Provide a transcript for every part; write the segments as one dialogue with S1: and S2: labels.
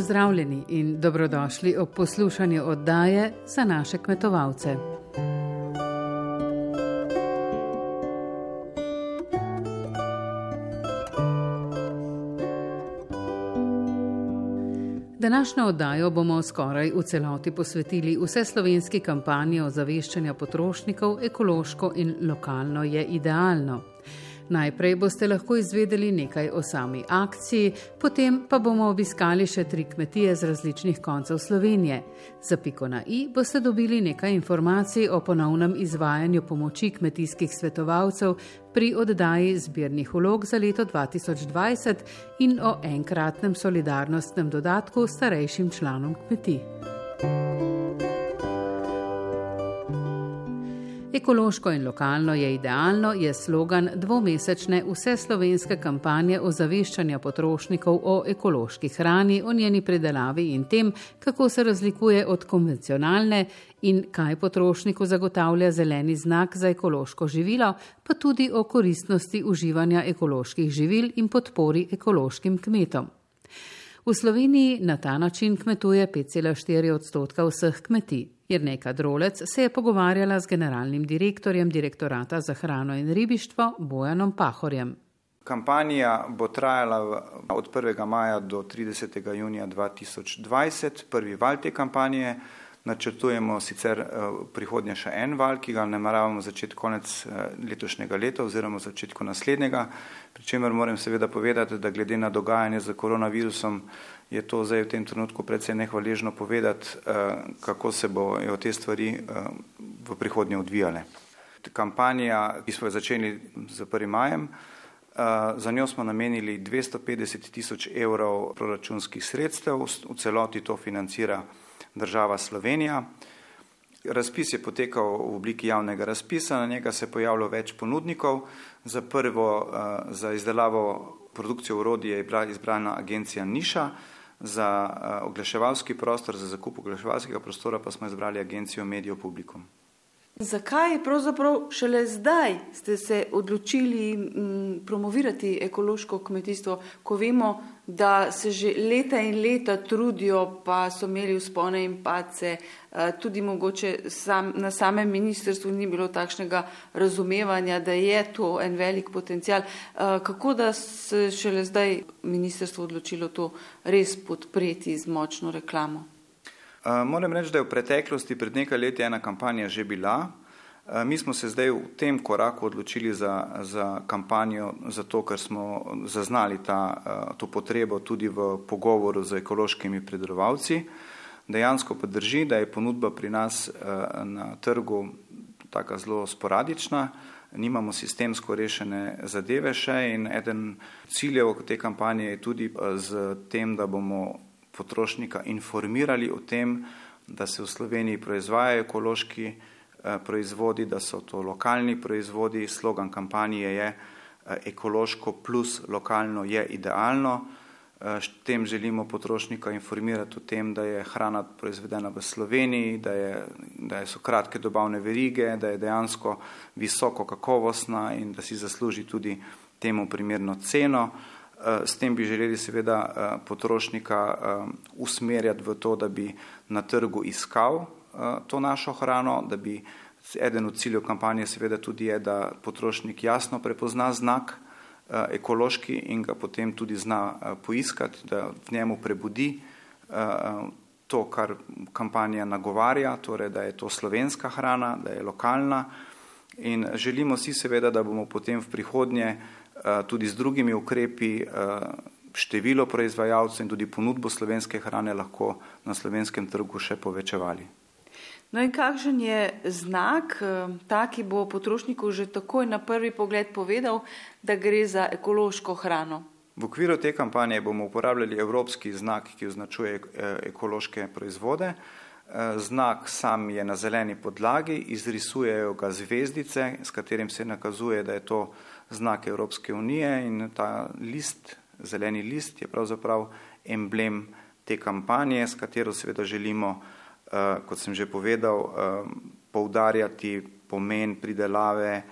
S1: Pozdravljeni in dobrodošli ob poslušanju oddaje za naše kmetovalce. Današnjo oddajo bomo skoraj v celoti posvetili vse slovenski kampanji ozaveščanja potrošnikov, ekološko in lokalno je idealno. Najprej boste lahko izvedeli nekaj o sami akciji, potem pa bomo obiskali še tri kmetije z različnih koncev Slovenije. Za piko na i boste dobili nekaj informacij o ponovnem izvajanju pomoči kmetijskih svetovalcev pri oddaji zbirnih ulog za leto 2020 in o enkratnem solidarnostnem dodatku starejšim članom kmetij. Ekološko in lokalno je idealno je slogan dvomesečne vseslovenske kampanje ozaveščanja potrošnikov o ekološki hrani, o njeni predelavi in tem, kako se razlikuje od konvencionalne in kaj potrošniku zagotavlja zeleni znak za ekološko živilo, pa tudi o koristnosti uživanja ekoloških živil in podpori ekološkim kmetom. V Sloveniji na ta način kmetuje 5,4 odstotka vseh kmetij. Jrneka Drolec se je pogovarjala z generalnim direktorjem direktorata za hrano in ribištvo Bojanom Pahorjem.
S2: Kampanja bo trajala od 1. maja do 30. junija 2020, prvi val te kampanje. Načrtujemo sicer prihodnje še en val, ki ga nameravamo začeti konec letošnjega leta oziroma začetku naslednjega. Pričemer moram seveda povedati, da glede na dogajanje z koronavirusom je to zdaj v tem trenutku predvsej nehvaležno povedati, kako se bojo te stvari v prihodnje odvijale. Kampanja, ki smo jo začeli z 1. majem, za njo smo namenili 250 tisoč evrov proračunskih sredstev, v celoti to financira država Slovenija. Razpis je potekal v obliki javnega razpisa, na njega se je pojavilo več ponudnikov. Za prvo, za izdelavo produkcijo urodja je bila izbrana agencija Niša, za oglaševalski prostor, za zakup oglaševalskega prostora pa smo izbrali agencijo Medio Publikum.
S3: Zakaj pravzaprav šele zdaj ste se odločili promovirati ekološko kmetijstvo, ko vemo, da se že leta in leta trudijo, pa so imeli vzpone in padce, tudi mogoče sam, na samem ministrstvu ni bilo takšnega razumevanja, da je to en velik potencial. Kako da se šele zdaj ministrstvo odločilo to res podpreti z močno reklamo?
S2: Moram reči, da je v preteklosti pred nekaj leti ena kampanja že bila. Mi smo se zdaj v tem koraku odločili za, za kampanjo, zato ker smo zaznali ta, to potrebo tudi v pogovoru z ekološkimi predelovalci. Dejansko pa drži, da je ponudba pri nas na trgu taka zelo sporadična, nimamo sistemsko rešene zadeve še in eden ciljev te kampanje je tudi z tem, da bomo potrošnika informirali o tem, da se v Sloveniji proizvajajo ekološki proizvodi, da so to lokalni proizvodi. Slogan kampanje je ekološko plus lokalno je idealno. S tem želimo potrošnika informirati o tem, da je hrana proizvedena v Sloveniji, da, je, da so kratke dobavne verige, da je dejansko visoko kakovostna in da si zasluži tudi temu primerno ceno. S tem bi želeli seveda potrošnika usmerjati v to, da bi na trgu iskal to našo hrano, da bi eden od ciljev kampanje seveda tudi je, da potrošnik jasno prepozna znak ekološki in ga potem tudi zna poiskati, da v njemu prebudi to, kar kampanja nagovarja, torej da je to slovenska hrana, da je lokalna. In želimo si seveda, da bomo potem v prihodnje tudi z drugimi ukrepi število proizvajalcev in tudi ponudbo slovenske hrane lahko na slovenskem trgu še povečevali.
S3: No in kakšen je znak, ta, ki bo potrošniku že takoj na prvi pogled povedal, da gre za ekološko hrano?
S2: V okviru te kampanje bomo uporabljali evropski znak, ki označuje ekološke proizvode. Znak sam je na zeleni podlagi, izrisujejo ga zvezdice, s katerim se nakazuje, da je to znak Evropske unije in ta list, zeleni list je pravzaprav emblem te kampanje, s katero seveda želimo kot sem že povedal, poudarjati pomen pridelave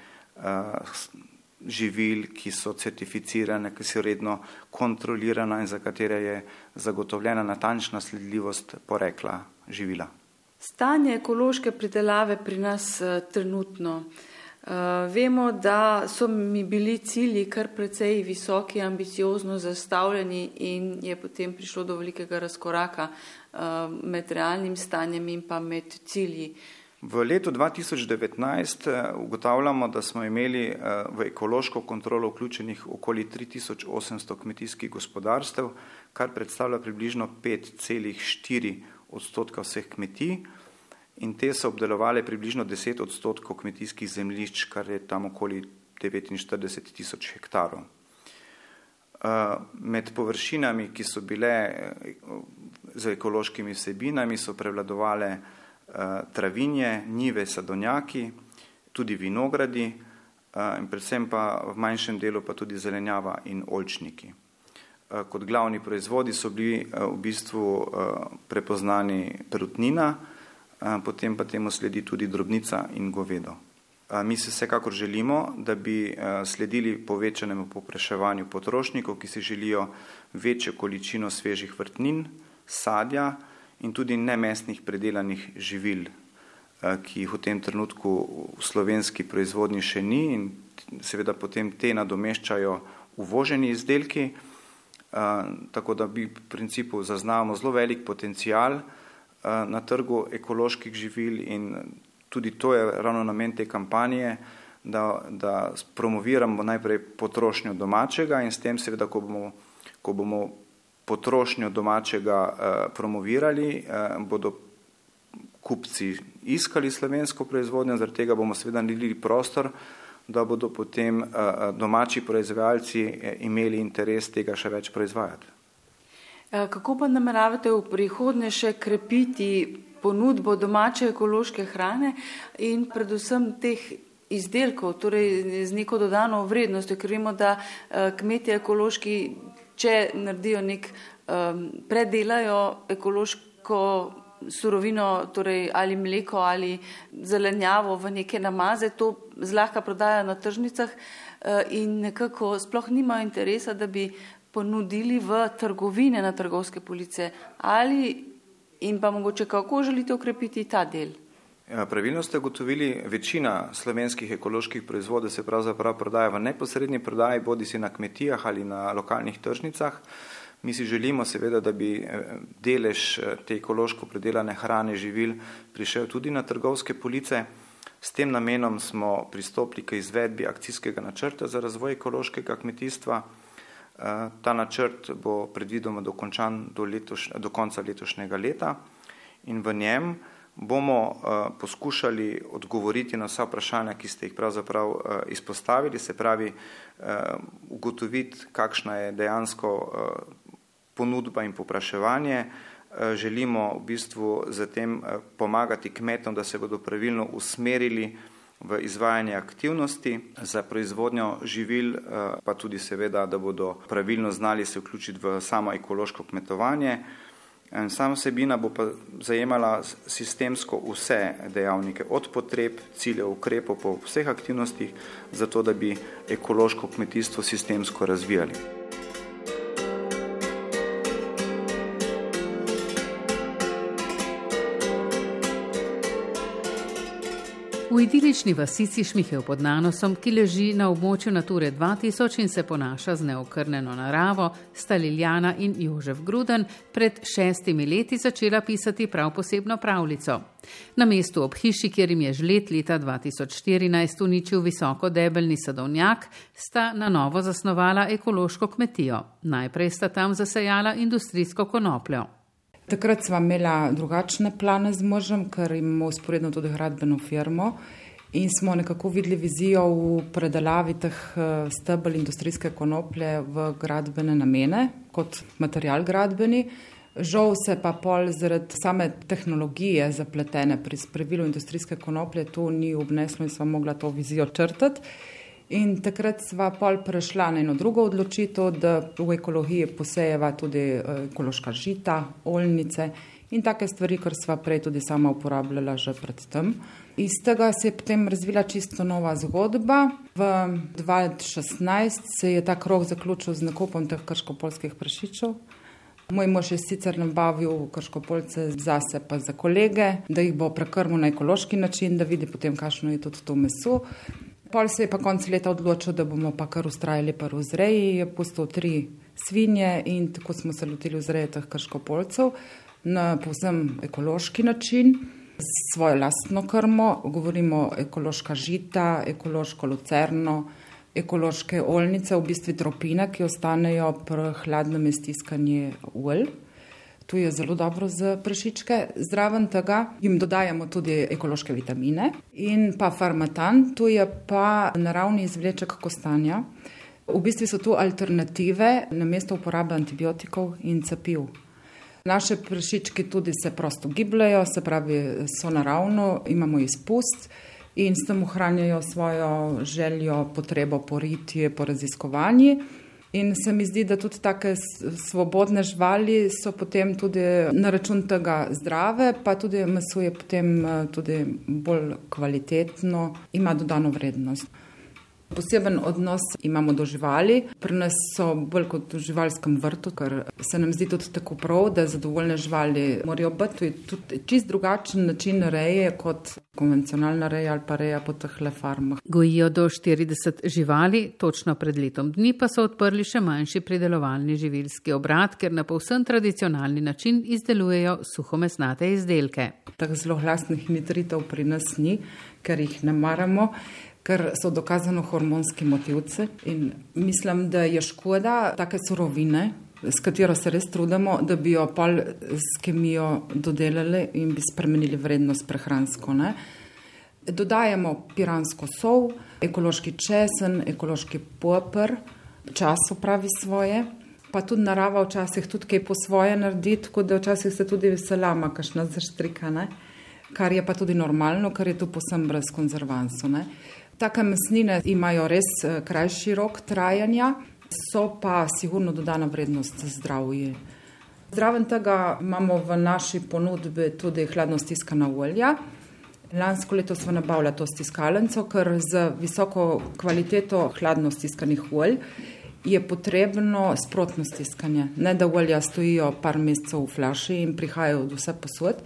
S2: živil, ki so certificirane, ki so redno kontrolirana in za katere je zagotovljena natančna sledljivost porekla živila.
S3: Stanje ekološke pridelave pri nas trenutno. Uh, vemo, da so mi bili cilji kar precej visoki, ambiciozno zastavljeni in je potem prišlo do velikega razkoraka uh, med realnim stanjem in pa med cilji.
S2: V letu 2019 eh, ugotavljamo, da smo imeli eh, v ekološko kontrolo vključenih okoli 3800 kmetijskih gospodarstev, kar predstavlja približno 5,4 odstotka vseh kmetij in te so obdelovali približno 10 odstotkov kmetijskih zemljišč, kar je tam okoli 49 tisoč hektarov. Eh, med površinami, ki so bile z ekološkimi vsebinami, so prevladovale Eh, travinje, njive, sadonjaki, tudi vinogradi eh, in predvsem pa v manjšem delu pa tudi zelenjava in olčniki. Eh, kot glavni proizvodi so bili v bistvu prepoznani perutnina, potem pa temu sledi tudi drobnica in govedo. Mi se vsekakor želimo, da bi sledili povečanemu popraševanju potrošnikov, ki si želijo večjo količino svežih vrtnin, sadja, in tudi nemestnih predelanih živil, ki jih v tem trenutku v slovenski proizvodnji še ni in seveda potem te nadomeščajo uvoženi izdelki, tako da bi v principu zaznavamo zelo velik potencial na trgu ekoloških živil in tudi to je ravno namen te kampanje, da, da promoviramo najprej potrošnjo domačega in s tem seveda, ko bomo, ko bomo potrošnjo domačega eh, promovirali, eh, bodo kupci iskali slovensko proizvodnjo, zaradi tega bomo seveda naredili prostor, da bodo potem eh, domači proizvajalci imeli interes tega še več proizvajati.
S3: Kako pa nameravate v prihodnje še krepiti ponudbo domače ekološke hrane in predvsem teh izdelkov, torej z neko dodano vrednostjo, ker vemo, da kmetje ekološki če naredijo nek, predelajo ekološko surovino, torej ali mleko ali zelenjavo v neke namaze, to zlahka prodajo na tržnicah uh, in nekako sploh nimajo interesa, da bi ponudili v trgovine na trgovske police ali in pa mogoče kako želite ukrepiti ta del.
S2: Ja, pravilno ste ugotovili, večina slovenskih ekoloških proizvodov se pravzaprav prodaja v neposrednji prodaji, bodi si na kmetijah ali na lokalnih tržnicah. Mi si želimo seveda, da bi eh, delež eh, te ekološko predelane hrane živil prišel tudi na trgovske police. S tem namenom smo pristopili k izvedbi akcijskega načrta za razvoj ekološkega kmetijstva. Eh, ta načrt bo predvidoma dokončan do, letoš, do konca letošnjega leta in v njem bomo uh, poskušali odgovoriti na vsa vprašanja, ki ste jih pravzaprav uh, izpostavili, se pravi ugotoviti, kakšna je dejansko ponudba in popraševanje. Želimo v bistvu zatem uh, pomagati kmetom, da se bodo pravilno usmerili v izvajanje aktivnosti za proizvodnjo živil, pa tudi seveda, da bodo pravilno znali se vključiti v samo ekološko kmetovanje. Sama vsebina bo pa zajemala sistemsko vse dejavnike, od potreb, ciljev, ukrepov po vseh aktivnostih, zato da bi ekološko kmetijstvo sistemsko razvijali.
S1: V idilični vasici Šmihev pod Nanosom, ki leži na območju Nature 2000 in se ponaša z neokrnjeno naravo, sta Liljana in Jožef Gruden pred šestimi leti začela pisati prav posebno pravljico. Na mestu ob hiši, kjer jim je žlet leta 2014 uničil visoko debelni sadovnjak, sta na novo zasnovala ekološko kmetijo. Najprej sta tam zasejala industrijsko konopljo.
S4: Takrat smo imeli drugačne plane z možem, ker imamo usporedno tudi gradbeno firmo in smo nekako videli vizijo v predelavi teh eh, stebel industrijske konoplje v gradbene namene kot material gradbeni. Žal se pa pol zaradi same tehnologije zapletene pri spravilu industrijske konoplje to ni obneslo in smo mogla to vizijo črtati. In takrat sva pol prešla na eno drugo odločitev, da v ekologiji posejeva tudi eh, ekološka žita, oljnice in take stvari, kar sva prej tudi sama uporabljala že predtem. Iz tega se je potem razvila čisto nova zgodba. V 2016 se je ta krog zaključil z nakupom teh krškopolskih prašičev. Moj mož je sicer nabavil krškopolce zase, pa za kolege, da jih bo prekrmil na ekološki način, da vidi potem, kakšno je tudi to meso. Pol se je pa konec leta odločil, da bomo pa kar ustrajali pa v zreji, je postal tri svinje in tako smo se lotili vzreje teh krškopolcev na povsem ekološki način svojo lastno krmo, govorimo ekološka žita, ekološko lucerno, ekološke oljnice, v bistvu tropine, ki ostanejo pri hladnem iztiskanju olj. Tu je zelo dobro za prašičke. Zraven tega jim dodajamo tudi ekološke vitamine in pa farmatan, tu je pa naravni izvleček kostanja. V bistvu so tu alternative na mesto uporabe antibiotikov in cepiv. Naše prašički tudi se prosto gibljajo, se pravi, so naravno, imamo izpust in s tem ohranjajo svojo željo, potrebo po ritju, po raziskovanju. In se mi zdi, da tudi take svobodne živali so potem tudi na račun tega zdrave, pa tudi meso je potem eh, tudi bolj kvalitetno, ima dodano vrednost. Poseben odnos imamo do živali, pri nas so bolj kot v živalskem vrtu, ker se nam zdi tudi tako prav, da zadovoljne živali morajo biti. To je tudi čist drugačen način reje kot konvencionalna reja ali pa reja po teh le farmah.
S1: Gojijo do 40 živali, točno pred letom dni pa so odprli še manjši pridelovalni živilski obrat, ker na povsem tradicionalni način izdelujejo suhomesnate izdelke.
S4: Tako zelo glasnih nitritov pri nas ni, ker jih ne maramo ker so dokazano hormonski motivci. In mislim, da je škoda take surovine, s katero se res trudimo, da bi jo pol s kemijo dodelali in bi spremenili vrednost prehransko. Ne? Dodajamo piransko sol, ekološki česen, ekološki popr, čas upravi svoje. Pa tudi narava včasih tudi kaj po svoje naredi, tako da včasih se tudi veselama, kašna zaštrikane, kar je pa tudi normalno, ker je to posem brez konzervansov. Take mesnine imajo res eh, krajši rok trajanja, so pa sigurno dodana vrednost za zdravje. Zraven tega imamo v naši ponudbi tudi hladno stiskana olja. Lansko leto smo nabavili to stiskalnico, ker z visoko kvaliteto hladno stiskanih olj je potrebno sprotno stiskanje. Ne da olja stojijo par mesecev v flaši in prihajajo od vse posod.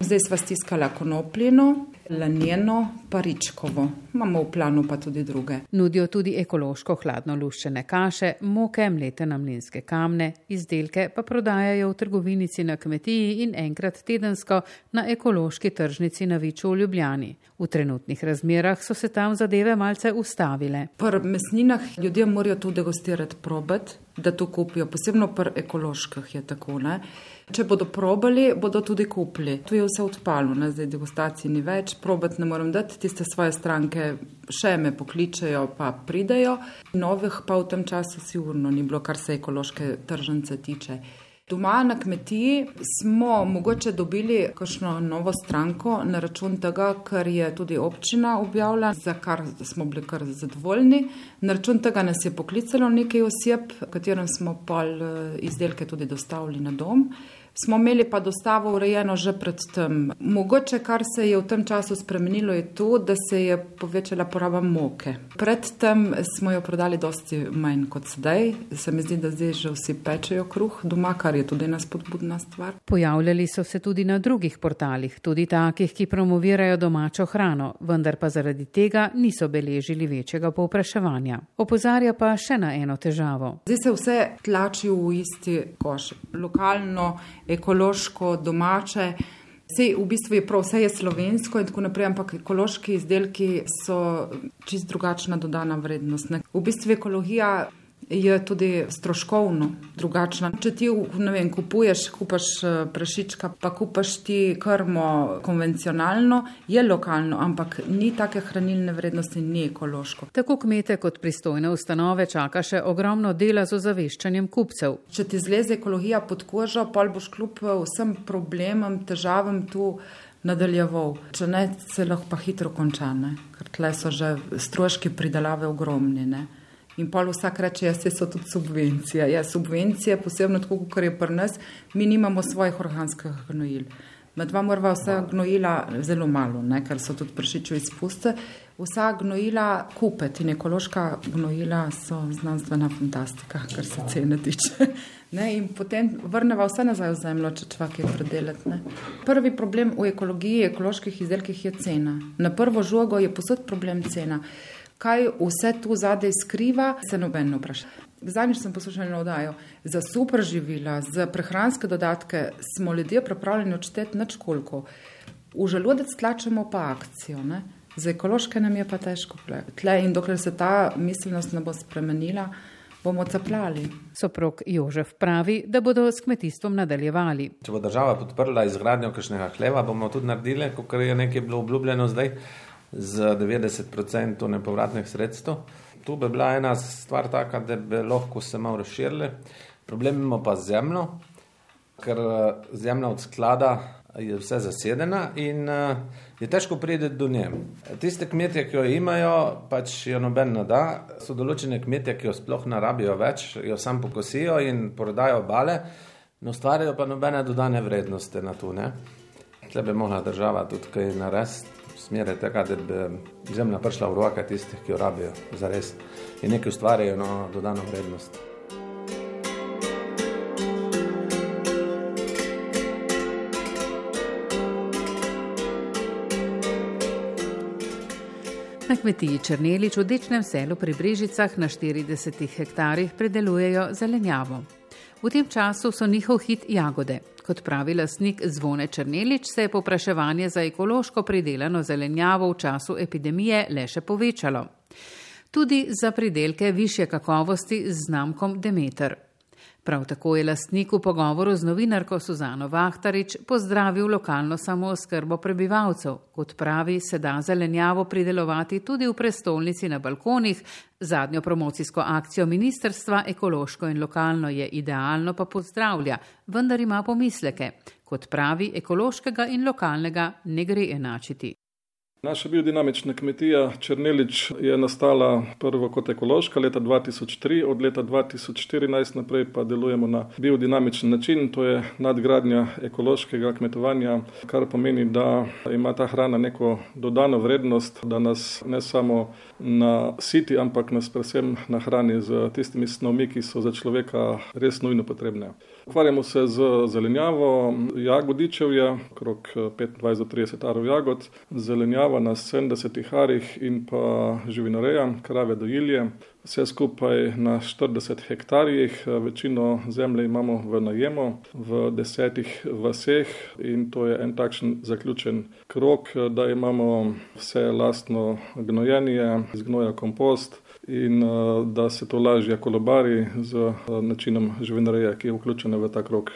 S4: Zdaj sva stiskala konopljino, lanjeno, paričkovo. Imamo v planu pa tudi druge.
S1: Nudijo tudi ekološko hladno luščene kaše, moke, mlete na mlinske kamne, izdelke pa prodajajo v trgovinici na kmetiji in enkrat tedensko na ekološki tržnici na Viču v Ljubljani. V trenutnih razmerah so se tam zadeve malce ustavile.
S4: Pri mesninah ljudje morajo to degustirati, probati, da to kupijo, posebno pri ekoloških je tako. Ne? Če bodo probali, bodo tudi kupili. Tu je vse odpalo, ne? zdaj degustacije ni več, probati ne morem dati, tiste svoje stranke še me pokličejo, pa pridejo. Novih pa v tem času sigurno ni bilo, kar se ekološke tržnice tiče. Doma na kmetiji smo mogoče dobili kakšno novo stranko na račun tega, ker je tudi občina objavila, za kar smo bili kar zadovoljni. Na račun tega nas je poklicalo nekaj oseb, katerim smo pol eh, izdelke tudi dostavili na dom smo imeli pa dostavo urejeno že predtem. Mogoče, kar se je v tem času spremenilo, je to, da se je povečala poraba moke. Predtem smo jo prodali dosti manj kot sedaj. Se mi zdi, da zdaj že vsi pečejo kruh doma, kar je tudi ena spodbudna stvar.
S1: Pojavljali so se tudi na drugih portalih, tudi takih, ki promovirajo domačo hrano, vendar pa zaradi tega niso beležili večjega povpraševanja. Opozarja pa še na eno težavo.
S4: Zdaj se vse tlači v isti koš. Lokalno ekološko, domače. Vse v bistvu je prav, vse je slovensko in tako naprej, ampak ekološki izdelki so čist drugačna dodana vrednost. Ne. V bistvu ekologija je tudi stroškovno drugačna. Če ti vem, kupuješ, kupaš eh, prašička, pa kupaš ti krmo konvencionalno, je lokalno, ampak ni take hranilne vrednosti, ni ekološko.
S1: Tako kmete kot pristojne ustanove čaka še ogromno dela z ozaveščanjem kupcev.
S4: Če ti zleze ekologija pod kožo, pa boš kljub eh, vsem problemom, težavam tu. Nadaljeval, če ne, se lahko pa hitro končane, ker tle so že stroški pridelave ogromni. Ne? In pol vsak reče, da so tudi subvencije. Ja, subvencije, posebno tako, kot je pri nas, mi nimamo svojih organskih gnojil. Med dva morava vsa gnojila zelo malo, ne, ker so tudi pršičo izpuste. Vsa gnojila kupiti in ekološka gnojila so znanstvena fantastika, kar se cene tiče. Ne, in potem vrneva vse nazaj v zemljo, če človek je predelati. Prvi problem v ekologiji, ekoloških izdelkih je cena. Na prvo žogo je posod problem cena kaj vse tu zadaj skriva, se noben ne vpraša. Zadnjič sem poslušal eno oddajo. Za super živila, za prehranske dodatke smo ljudje pripravljeni odšteti nič koliko. V želodec tlačemo pa akcijo. Ne? Za ekološke nam je pa težko. Tle in dokler se ta miselnost ne bo spremenila, bomo capljali.
S1: Soprok Jožef pravi, da bodo s kmetijstvom nadaljevali.
S5: Če bo država podprla izgradnjo kakšnega hleva, bomo tudi naredili, kot je nekaj bilo obljubljeno zdaj z 90% nepovratnih sredstev. Tu bi bila ena stvar taka, da bi lahko se malo razširili. Problem imamo pa z zemljo, ker eh, zemlja od sklada je vse zasedena in uh, je težko priti do nje. Tiste kmetje, ki jo imajo, pač jo noben ne da. So določene kmetje, ki jo sploh ne rabijo več, jo sam pokosijo in prodajo bale, ne ustvarjajo pa nobene dodane vrednosti na to. Tle bi mogla država tudi kaj narediti smeri tega, da bi zemlja prišla v roke tistih, ki jo rabijo za res in nekaj ustvarjajo na no, dodano vrednost.
S1: Na kmetiji Črnelič v dečnem selu pri Brežicah na 40 hektarjih predelujejo zelenjavo. V tem času so njihov hit jagode. Kot pravi lasnik Zvone Črnelič, se je popraševanje za ekološko pridelano zelenjavo v času epidemije le še povečalo. Tudi za pridelke više kakovosti z znamkom Demeter. Prav tako je lastnik v pogovoru z novinarko Suzano Vahtarič pozdravil lokalno samooskrbo prebivalcev. Kot pravi, se da zelenjavo pridelovati tudi v prestolnici na balkonih. Zadnjo promocijsko akcijo ministerstva ekološko in lokalno je idealno pa pozdravlja, vendar ima pomisleke. Kot pravi, ekološkega in lokalnega ne gre enačiti.
S6: Naša biodinamična kmetija Črnelič je nastala prvo kot ekološka leta 2003, od leta 2014 naprej pa delujemo na biodinamičen način, to je nadgradnja ekološkega kmetovanja, kar pomeni, da ima ta hrana neko dodano vrednost, da nas ne samo na siti, ampak nas predvsem nahrani z tistimi snovmi, ki so za človeka res nujno potrebne. Ukvarjamo se z zelenjavo, jagodičev je, okrog 25-30 arov jagod, zelenjava na 70 arih in pa živinoreja, krave dojilje. Vse skupaj na 40 hektarjih, večino zemlje imamo v najemu, v desetih vaseh in to je en takšen zaključen krok, da imamo vse lastno gnojenje, zgnoja kompost, in uh, da se to lažje kolobari z uh, načinom živinoreje, ki je vključena v ta krok.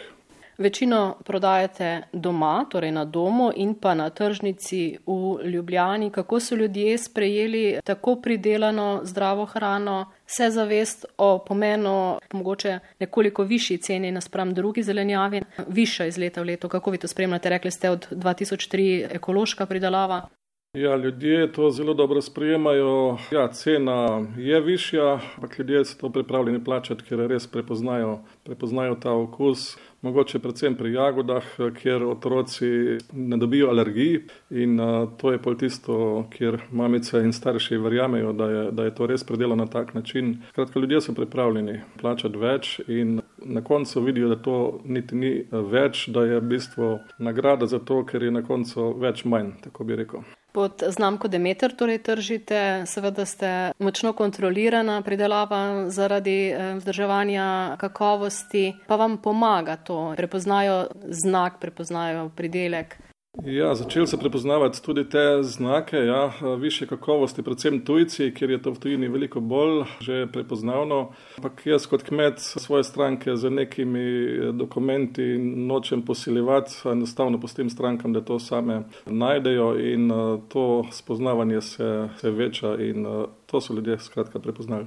S7: Večino prodajate doma, torej na domu in pa na tržnici v Ljubljani. Kako so ljudje sprejeli tako pridelano zdravo hrano, vse zavest o pomenu mogoče nekoliko višji ceni naspram drugi zelenjavi, višja iz leta v leto. Kako vi to spremljate? Rekli ste od 2003 ekološka pridelava.
S6: Ja, ljudje to zelo dobro sprejemajo. Ja, cena je višja, ampak ljudje so to pripravljeni plačati, ker res prepoznajo, prepoznajo ta okus. Mogoče predvsem pri jagodah, kjer otroci ne dobijo alergij in to je pol tisto, kjer mamice in starši verjamejo, da je, da je to res predelano na tak način. Kratka, ljudje so pripravljeni plačati več in na koncu vidijo, da to niti ni več, da je v bistvu nagrada za to, ker je na koncu več manj, tako bi rekel
S7: pod znamko Demeter torej tržite, seveda ste močno kontrolirana pridelava zaradi eh, vzdrževanja kakovosti, pa vam pomaga to, prepoznajo znak, prepoznajo pridelek.
S6: Ja, začeli so prepoznavati tudi te znake, ja, više kakovosti, predvsem tujci, ker je to v tujini veliko bolj že prepoznavno. Ampak jaz kot kmet svoje stranke z nekimi dokumenti nočem posiljevati, enostavno pustim strankam, da to same najdejo in to spoznavanje se, se veča in to so ljudje skratka prepoznali.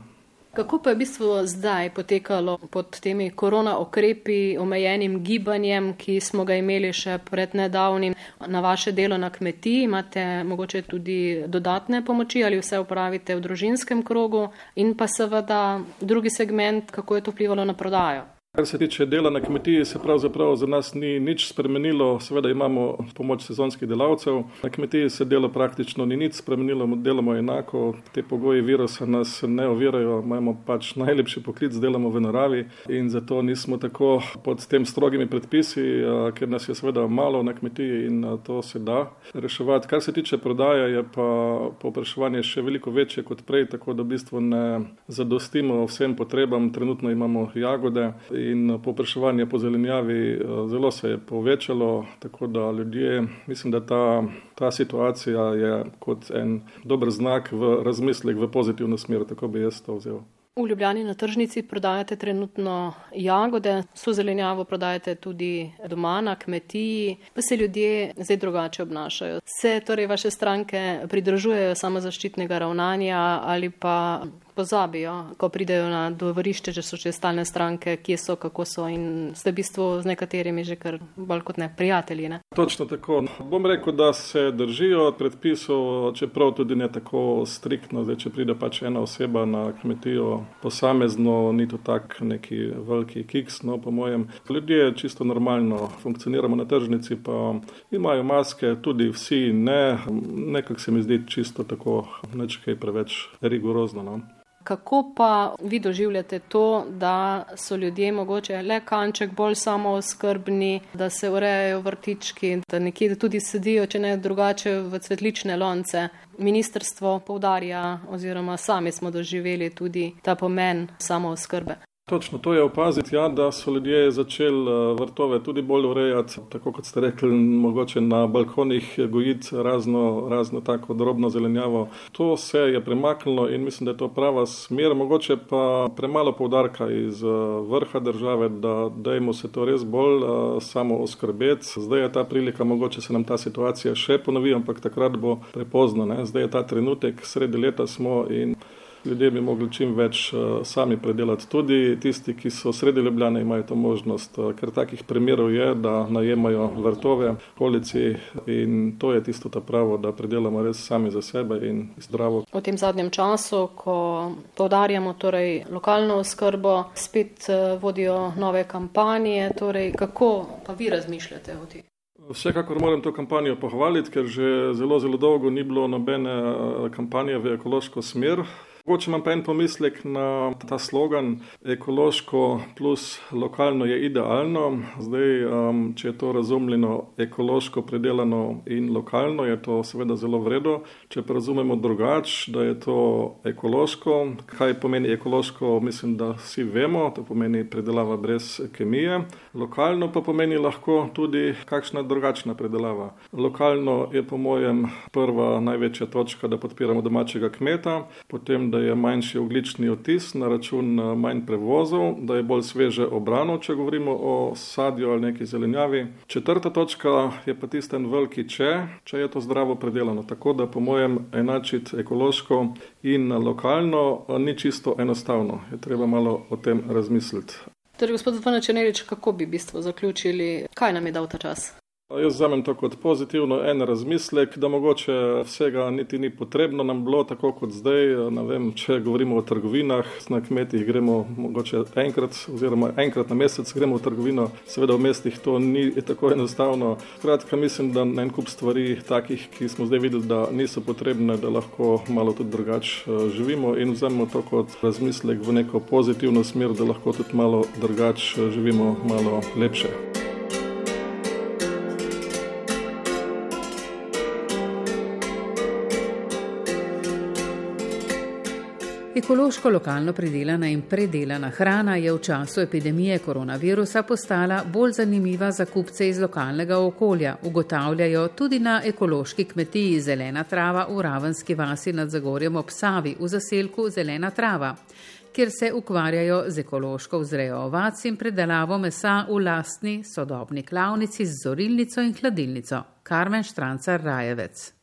S7: Kako pa je v bistvu zdaj potekalo pod temi korona okrepi, omejenim gibanjem, ki smo ga imeli še pred nedavnim na vaše delo na kmetiji? Imate mogoče tudi dodatne pomoči ali vse upravite v družinskem krogu in pa seveda drugi segment, kako je to vplivalo na prodajo?
S6: Kar se tiče dela na kmetiji, se pravzaprav za nas ni nič spremenilo. Seveda imamo pomoč sezonskih delavcev. Na kmetiji se delo praktično ni nič spremenilo, delamo enako. Te pogoji virusa nas ne ovirajo, imamo pač najlepši poklic, delamo v naravi in zato nismo tako pod tem strogimi predpisi, ker nas je seveda malo na kmetiji in to se da reševati. Kar se tiče prodaje, je pa popraševanje še veliko večje kot prej, tako da v bistvu ne zadostimo vsem potrebam. Trenutno imamo jagode in popraševanje po zelenjavi eh, zelo se je povečalo, tako da ljudje, mislim, da ta, ta situacija je kot en dober znak v razmislek v pozitivno smer, tako bi jaz to vzel.
S7: V Ljubljani na tržnici prodajate trenutno jagode, so zelenjavo prodajate tudi doma na kmetiji, pa se ljudje zdaj drugače obnašajo. Se torej vaše stranke pridržujejo samozaščitnega ravnanja ali pa pozabijo, ko pridejo na dvorišče, že so še stalne stranke, kje so, kako so in ste v bistvu z nekaterimi že kar bolj kot ne prijatelji. Ne?
S6: Točno tako. Bom rekel, da se držijo predpisov, čeprav tudi ne tako striktno. Zdaj, če pride pač ena oseba na kmetijo posamezno, ni to tak neki veliki kiks, no po mojem. Ljudje čisto normalno funkcioniramo na tržnici, pa imajo maske, tudi vsi ne. Nekako se mi zdi čisto tako, nečkaj preveč rigorozno. No.
S7: Kako pa vi doživljate to, da so ljudje mogoče le kanček bolj samooskrbni, da se urejajo vrtički, da nekje tudi sedijo, če ne drugače, v cvetlične lonce? Ministrstvo povdarja oziroma sami smo doživeli tudi ta pomen samooskrbe.
S6: Točno to je opaziti, ja, da so ljudje začeli eh, vrtove tudi bolj urejati, tako kot ste rekli, mogoče na balkonih gojiti razno, razno tako drobno zelenjavo. To se je premaknilo in mislim, da je to prava smer, mogoče pa premalo povdarka iz eh, vrha države, da dajmo se to res bolj uh, samo oskrbeti. Zdaj je ta prilika, mogoče se nam ta situacija še ponovi, ampak takrat bo prepozno. Ne? Zdaj je ta trenutek, sredi leta smo in ljudje bi mogli čim več uh, sami predelati. Tudi tisti, ki so sredi Ljubljane, imajo to možnost, uh, ker takih primerov je, da najemajo vrtove okolici in to je tisto ta pravo, da predelamo res sami za sebe in zdravo.
S7: V tem zadnjem času, ko povdarjamo torej lokalno oskrbo, spet uh, vodijo nove kampanje, torej kako pa vi razmišljate o tem?
S6: Vsekakor moram to kampanjo pohvaliti, ker že zelo, zelo dolgo ni bilo nobene kampanje v ekološko smer. Mogoče imam pa en pomislek na ta slogan: ekološko plus lokalno je idealno. Zdaj, um, če je to razumljeno ekološko predelano in lokalno, je to seveda zelo vredno. Če pa razumemo drugače, da je to ekološko, kaj pomeni ekološko, mislim, da vsi vemo, to pomeni predelava brez kemije. Lokalno pa pomeni lahko tudi kakšna drugačna predelava. Lokalno je po mojem prva največja točka, da podpiramo domačega kmeta, potem da je manjši oglični odtis na račun eh, manj prevozov, da je bolj sveže obrano, če govorimo o sadju ali neki zelenjavi. Četrta točka je pa tisten veliki če, če je to zdravo predelano. Tako da po mojem enačiti ekološko in lokalno eh, ni čisto enostavno. Je treba malo o tem razmisliti.
S7: Torej, gospod Zvončenerič, kako bi v bistvu zaključili, kaj nam je dal ta čas?
S6: Jaz vzamem to kot pozitivno en razmislek, da mogoče vsega niti ni potrebno nam bilo tako kot zdaj. Vem, če govorimo o trgovinah, na kmetih gremo mogoče enkrat oziroma enkrat na mesec gremo v trgovino, seveda v mestih to ni tako enostavno. Kratka, mislim, da na en kup stvari takih, ki smo zdaj videli, da niso potrebne, da lahko malo tudi drugače živimo in vzamemo to kot razmislek v neko pozitivno smer, da lahko tudi malo drugače živimo, malo lepše.
S1: Ekološko lokalno pridelana in predelana hrana je v času epidemije koronavirusa postala bolj zanimiva za kupce iz lokalnega okolja, ugotavljajo tudi na ekološki kmetiji Zelena trava v Ravenski vasi nad Zagorjem ob Savi v zaselku Zelena trava, kjer se ukvarjajo z ekološko vzrejo ovac in predelavo mesa v lastni sodobni klavnici z zorilnico in hladilnico. Karmen Štrancar Rajevec.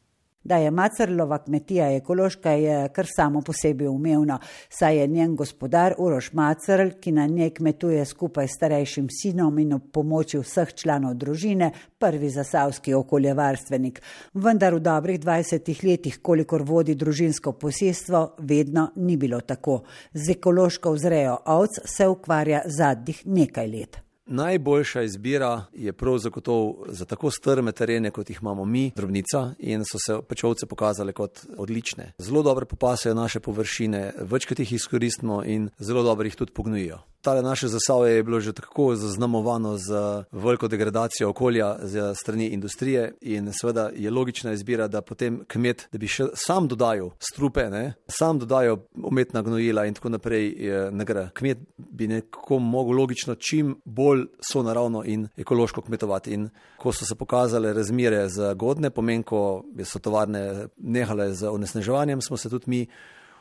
S8: Da je Macerlova kmetija ekološka, je kar samo po sebi umevno, saj je njen gospodar Uroš Macerl, ki na njej kmetuje skupaj s starejšim sinom in ob pomoči vseh članov družine, prvi zasavski okoljevarstvenik. Vendar v dobrih 20 letih, kolikor vodi družinsko posestvo, vedno ni bilo tako. Z ekološko vzrejo ovc se ukvarja zadnjih nekaj let.
S9: Najboljša izbira je prav zagotovo za tako strme terene, kot jih imamo mi, drobnica, in so se pečovce pokazale kot odlične. Zelo dobro popasajo naše površine, večkrat jih izkoristimo in zelo dobro jih tudi pognujijo. Tale naše zasavje je bilo že tako zaznamovano z veliko degradacijo okolja z strani industrije in seveda je logična izbira, da potem kmet, da bi še sam dodajal strupe, ne, sam dodajal umetna gnojila in tako naprej, ne gre. Kmet bi nekako mogel logično čim bolj so naravno in ekološko kmetovati. In ko so se pokazale razmere za godne, pomen, ko so tovarne nehale z onesnaževanjem, smo se tudi mi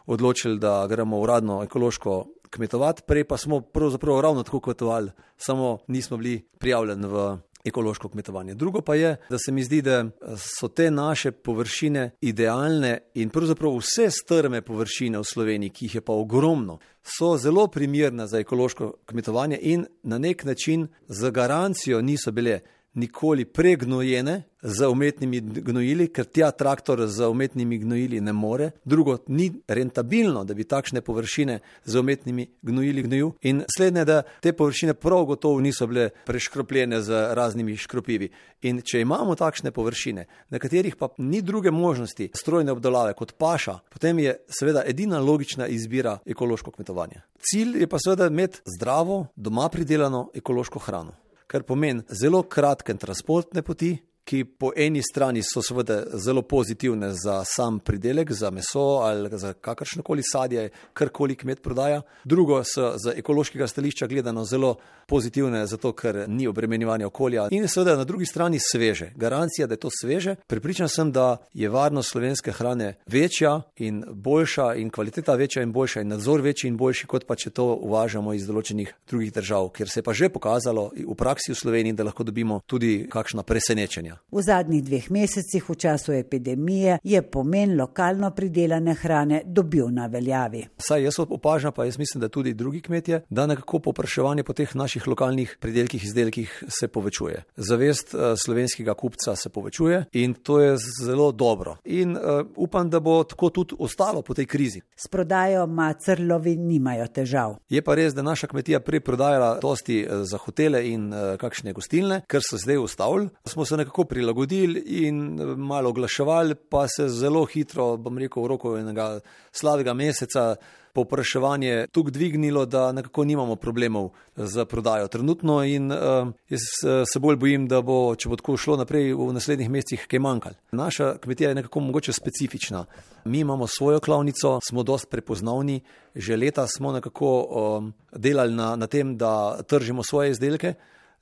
S9: odločili, da gremo uradno ekološko kmetovati, prej pa smo pravzaprav ravno tako kmetovali, samo nismo bili prijavljeni v ekološko kmetovanje. Drugo pa je, da se mi zdi, da so te naše površine idealne in pravzaprav vse strme površine v Sloveniji, ki jih je pa ogromno, so zelo primerne za ekološko kmetovanje in na nek način z garancijo niso bile nikoli pregnojene z umetnimi gnojili, ker tja traktor z umetnimi gnojili ne more. Drugo, ni rentabilno, da bi takšne površine z umetnimi gnojili gnojil. In slednje, da te površine prav gotovo niso bile preškropljene z raznimi škropivi. In če imamo takšne površine, na katerih pa ni druge možnosti strojne obdelave kot paša, potem je seveda edina logična izbira ekološko kmetovanje. Cilj je pa seveda imeti zdravo, doma pridelano ekološko hrano kar pomeni zelo kratke transportne poti, ki po eni strani so seveda zelo pozitivne za sam pridelek, za meso ali za kakršno koli sadje, karkoli kmet prodaja. Drugo so z ekološkega stališča gledano zelo pozitivne, zato ker ni obremenjevanja okolja in seveda na drugi strani sveže. Garancija, da je to sveže. Pripričan sem, da je varnost slovenske hrane večja in boljša in kvaliteta večja in boljša in nadzor večji in boljši, kot pa če to uvažamo iz določenih drugih držav, kjer se je pa že pokazalo v praksi v Sloveniji, da lahko dobimo tudi kakšna presenečenja.
S8: V zadnjih dveh mesecih v času epidemije je pomen lokalno pridelane hrane dobil na veljavi.
S9: Saj jaz opažam, pa jaz mislim, da tudi drugi kmetje, da nekako popraševanje po teh naših lokalnih pridelkih, izdelkih se povečuje. Zavest uh, slovenskega kupca se povečuje in to je zelo dobro. In uh, upam, da bo tako tudi ostalo po tej krizi.
S8: S prodajo macrlovi nimajo težav.
S9: Je pa res, da naša kmetija prej prodajala dosti za hotele in uh, kakšne gostilne, ker so zdaj ustavili. Smo se nekako prilagodili in malo oglaševali, pa se zelo hitro, bom rekel, v roku enega slavega meseca popraševanje tukaj dvignilo, da nekako nimamo problemov z prodajo trenutno in uh, jaz se bolj bojim, da bo, če bo tako šlo naprej v naslednjih mesecih, kaj manjkalo. Naša kmetija je nekako mogoče specifična. Mi imamo svojo klavnico, smo dost prepoznavni, že leta smo nekako um, delali na, na tem, da tržimo svoje izdelke.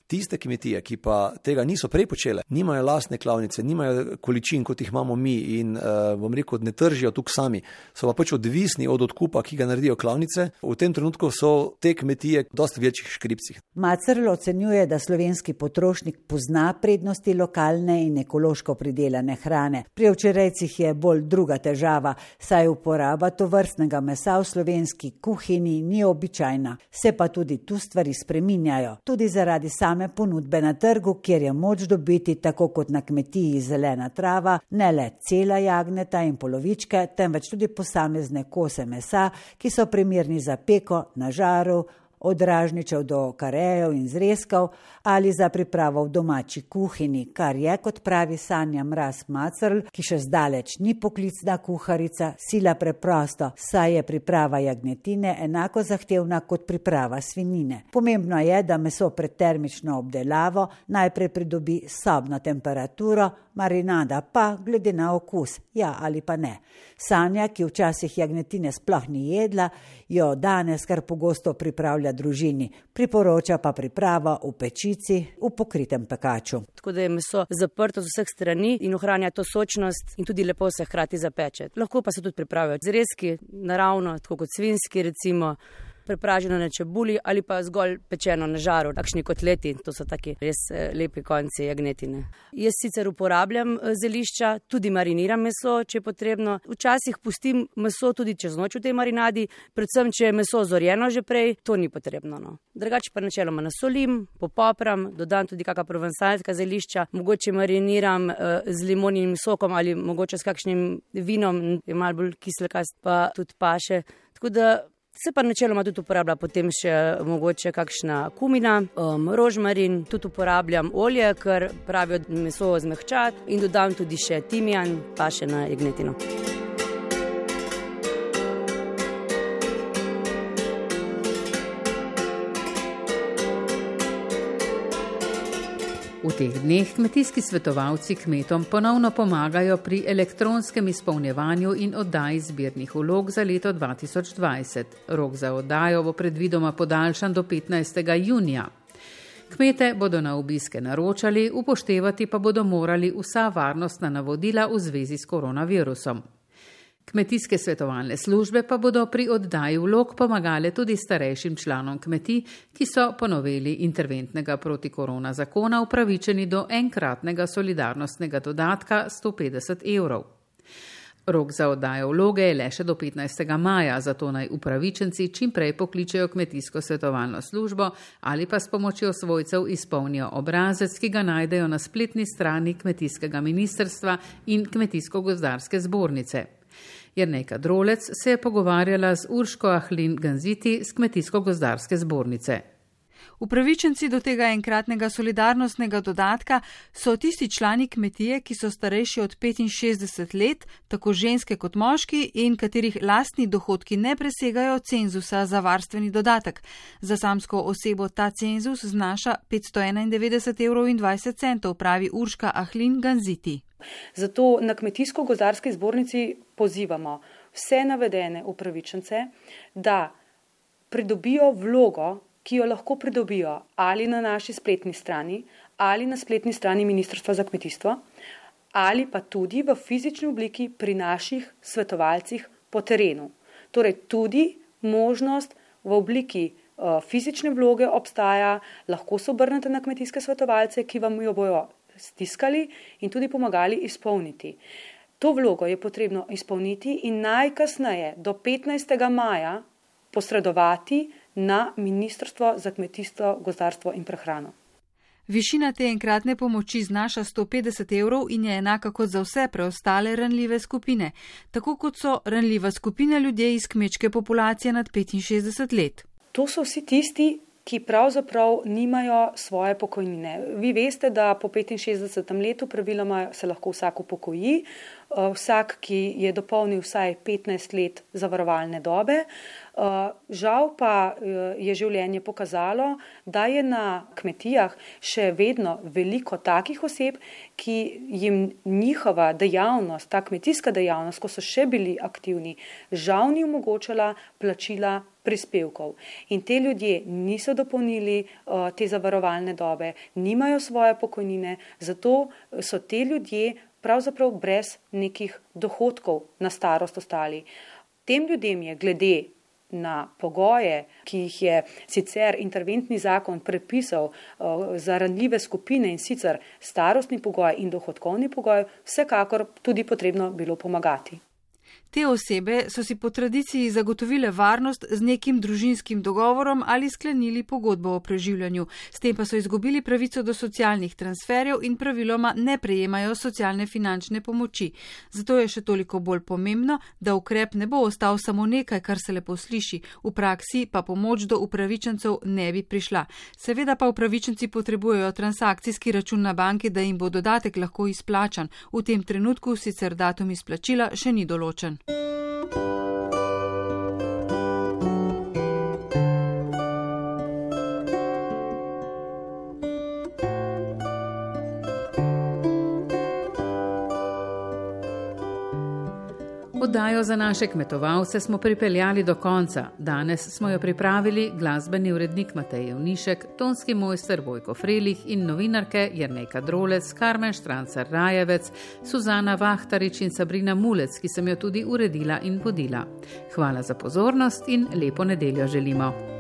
S9: Tiste kmetije, ki pa tega niso prej počele, nimajo lastne klavnice, nimajo količin, kot jih imamo mi, in uh, bom rekel, ne tržijo tukaj sami, so pa pač odvisni od odkupa, ki ga naredijo klavnice. V tem trenutku so te kmetije v dosti večjih škripcih.
S8: Macerlo ocenjuje, da slovenski potrošnik pozna prednosti lokalne in ekološko pridelane hrane. Pri včerajcih je bolj druga težava, saj uporaba to vrstnega mesa v slovenski kuhinji ni običajna. Se pa tudi tu stvari spreminjajo, tudi zaradi samega same ponudbe na trgu, kjer je moč dobiti tako kot na kmetiji zelena trava, ne le cela jagneta in polovičke, temveč tudi posamezne kose mesa, ki so primerni za peko na žaru, od ražničev do karejev in zrezkov ali za pripravo v domači kuhinji, kar je, kot pravi Sanja Mraz Macrl, ki še zdaleč ni poklicna kuharica, sila preprosto, saj je priprava jagnetine enako zahtevna kot priprava svinine. Pomembno je, da meso pred termično obdelavo najprej pridobi sobno temperaturo, marinada pa glede na okus, ja ali pa ne. Sanja, ki včasih jagnetine sploh ni jedla, jo danes kar pogosto pripravlja družini, priporoča pa pripravo v pečici v pokritem pekaču.
S10: Tako da je meso zaprto z vseh strani in ohranja to sočnost in tudi lepo se hkrati zapeče. Lahko pa se tudi pripravijo zrezki, naravno, tako kot svinski recimo. Prepraženo na čebuli ali pa zgolj pečeno na žaru, takšni kotleti, to so taki res eh, lepi konci jagnetine. Jaz sicer uporabljam eh, zelišča, tudi mariniram meso, če je potrebno. Včasih pustim meso tudi čez noč v tej marinadi, predvsem, če je meso zorjeno že prej, to ni potrebno. No. Drugače pa načeloma nasolim, popopram, dodam tudi kakšna provansalska zelišča, mogoče mariniram uh, z limonim sokom ali mogoče s kakšnim vinom, je malo bolj kiselkast, pa tudi paše. Tako da se pa načeloma tudi uporablja potem še mogoče kakšna kumina, um, rožmarin, tudi uporabljam olje, ker pravijo, da meso zmehča in dodam tudi še timijan, pa še na jagnetino.
S1: V teh dneh kmetijski svetovalci kmetom ponovno pomagajo pri elektronskem izpolnjevanju in oddaji zbirnih vlog za leto 2020. Rok za oddajo bo predvidoma podaljšan do 15. junija. Kmete bodo na obiske naročali, upoštevati pa bodo morali vsa varnostna navodila v zvezi s koronavirusom. Kmetijske svetovalne službe pa bodo pri oddaji vlog pomagale tudi starejšim članom kmetij, ki so po noveli interventnega protikorona zakona upravičeni do enkratnega solidarnostnega dodatka 150 evrov. Rok za oddajo vloge je le še do 15. maja, zato naj upravičenci čim prej pokličejo kmetijsko svetovalno službo ali pa s pomočjo svojcev izpolnijo obrazec, ki ga najdejo na spletni strani kmetijskega ministrstva in kmetijsko-gozdarske zbornice. Jrnejka Drolec se je pogovarjala z Urško Ahlin Ganziti z Kmetijsko-gozdarske zbornice.
S11: Upravičenci do tega enkratnega solidarnostnega dodatka so tisti člani kmetije, ki so starejši od 65 let, tako ženske kot moški, in katerih lastni dohodki ne presegajo cenzusa za varstveni dodatek. Za samsko osebo ta cenzus znaša 591,20 evrov, pravi Urška Ahlin Ganziti.
S12: Zato na Kmetijsko-gozdarski zbornici pozivamo vse navedene upravičence, da pridobijo vlogo, ki jo lahko pridobijo ali na naši spletni strani, ali na spletni strani Ministrstva za kmetijstvo, ali pa tudi v fizični obliki pri naših svetovalcih po terenu. Torej, tudi možnost v obliki uh, fizične vloge obstaja, lahko se obrnete na kmetijske svetovalce, ki vam jo bojo stiskali in tudi pomagali izpolniti. To vlogo je potrebno izpolniti in najkasneje do 15. maja posredovati na Ministrstvo za kmetijstvo, gozdarstvo in prehrano.
S11: Višina te enkratne pomoči znaša 150 evrov in je enaka kot za vse preostale ranljive skupine, tako kot so ranljiva skupina ljudje iz kmečke populacije nad 65 let.
S12: To so vsi tisti, ki pravzaprav nimajo svoje pokojnine. Vi veste, da po 65. letu praviloma se lahko vsak upokoji, vsak, ki je dopolnil vsaj 15 let zavarovalne dobe. Eh, žal pa eh, je življenje pokazalo, da je na kmetijah še vedno veliko takih oseb, ki jim njihova dejavnost, ta kmetijska dejavnost, ko so še bili aktivni, žal ni omogočala plačila prispevkov. In te ljudje niso dopolnili uh, te zavarovalne dobe, nimajo svoje pokojnine, zato so te ljudje pravzaprav brez nekih dohodkov na starost ostali. Tem ljudem je glede na pogoje, ki jih je sicer interventni zakon prepisal uh, za ranljive skupine in sicer starostni pogoj in dohodkovni pogoj, vsekakor tudi potrebno bilo pomagati.
S11: Te osebe so si po tradiciji zagotovile varnost z nekim družinskim dogovorom ali sklenili pogodbo o preživljanju, s tem pa so izgubili pravico do socialnih transferjev in praviloma ne prejemajo socialne finančne pomoči. Zato je še toliko bolj pomembno, da ukrep ne bo ostal samo nekaj, kar se lepo sliši, v praksi pa pomoč do upravičencev ne bi prišla. Seveda pa upravičenci potrebujejo transakcijski račun na banki, da jim bo dodatek lahko izplačan. V tem trenutku sicer datum izplačila še ni določen.
S1: Música Oddajo za naše kmetovalce smo pripeljali do konca. Danes smo jo pripravili glasbeni urednik Matej Jevnišek, tonski mojster Vojko Frelih in novinarke Jrneka Drolec, Karmen Štrancar Rajevec, Suzana Vahtarič in Sabrina Mulec, ki sem jo tudi uredila in vodila. Hvala za pozornost in lepo nedeljo želimo.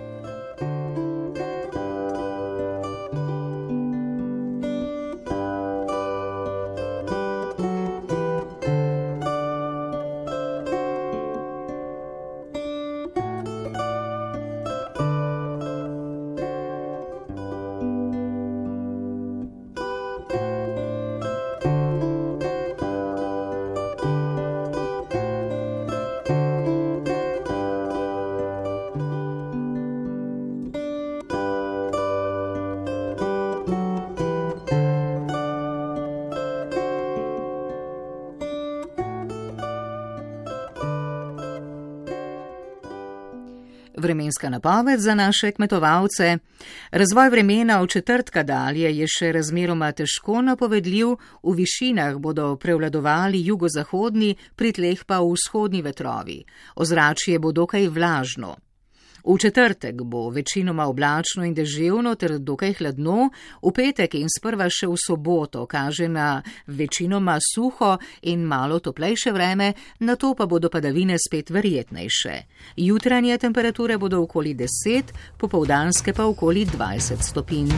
S13: Vremenska napoved za naše kmetovalce. Razvoj vremena od četrtka dalje je še razmeroma težko napovedljiv, v višinah bodo prevladovali jugozahodni, pri tleh pa vzhodni vetrovi. Ozračje bo dokaj vlažno. V četrtek bo večinoma oblačno in deževno ter dokaj hladno, v petek in sprva še v soboto kaže na večinoma suho in malo toplejše vreme, na to pa bodo padavine spet verjetnejše. Jutranje temperature bodo okoli 10, popovdanske pa okoli 20 stopinj.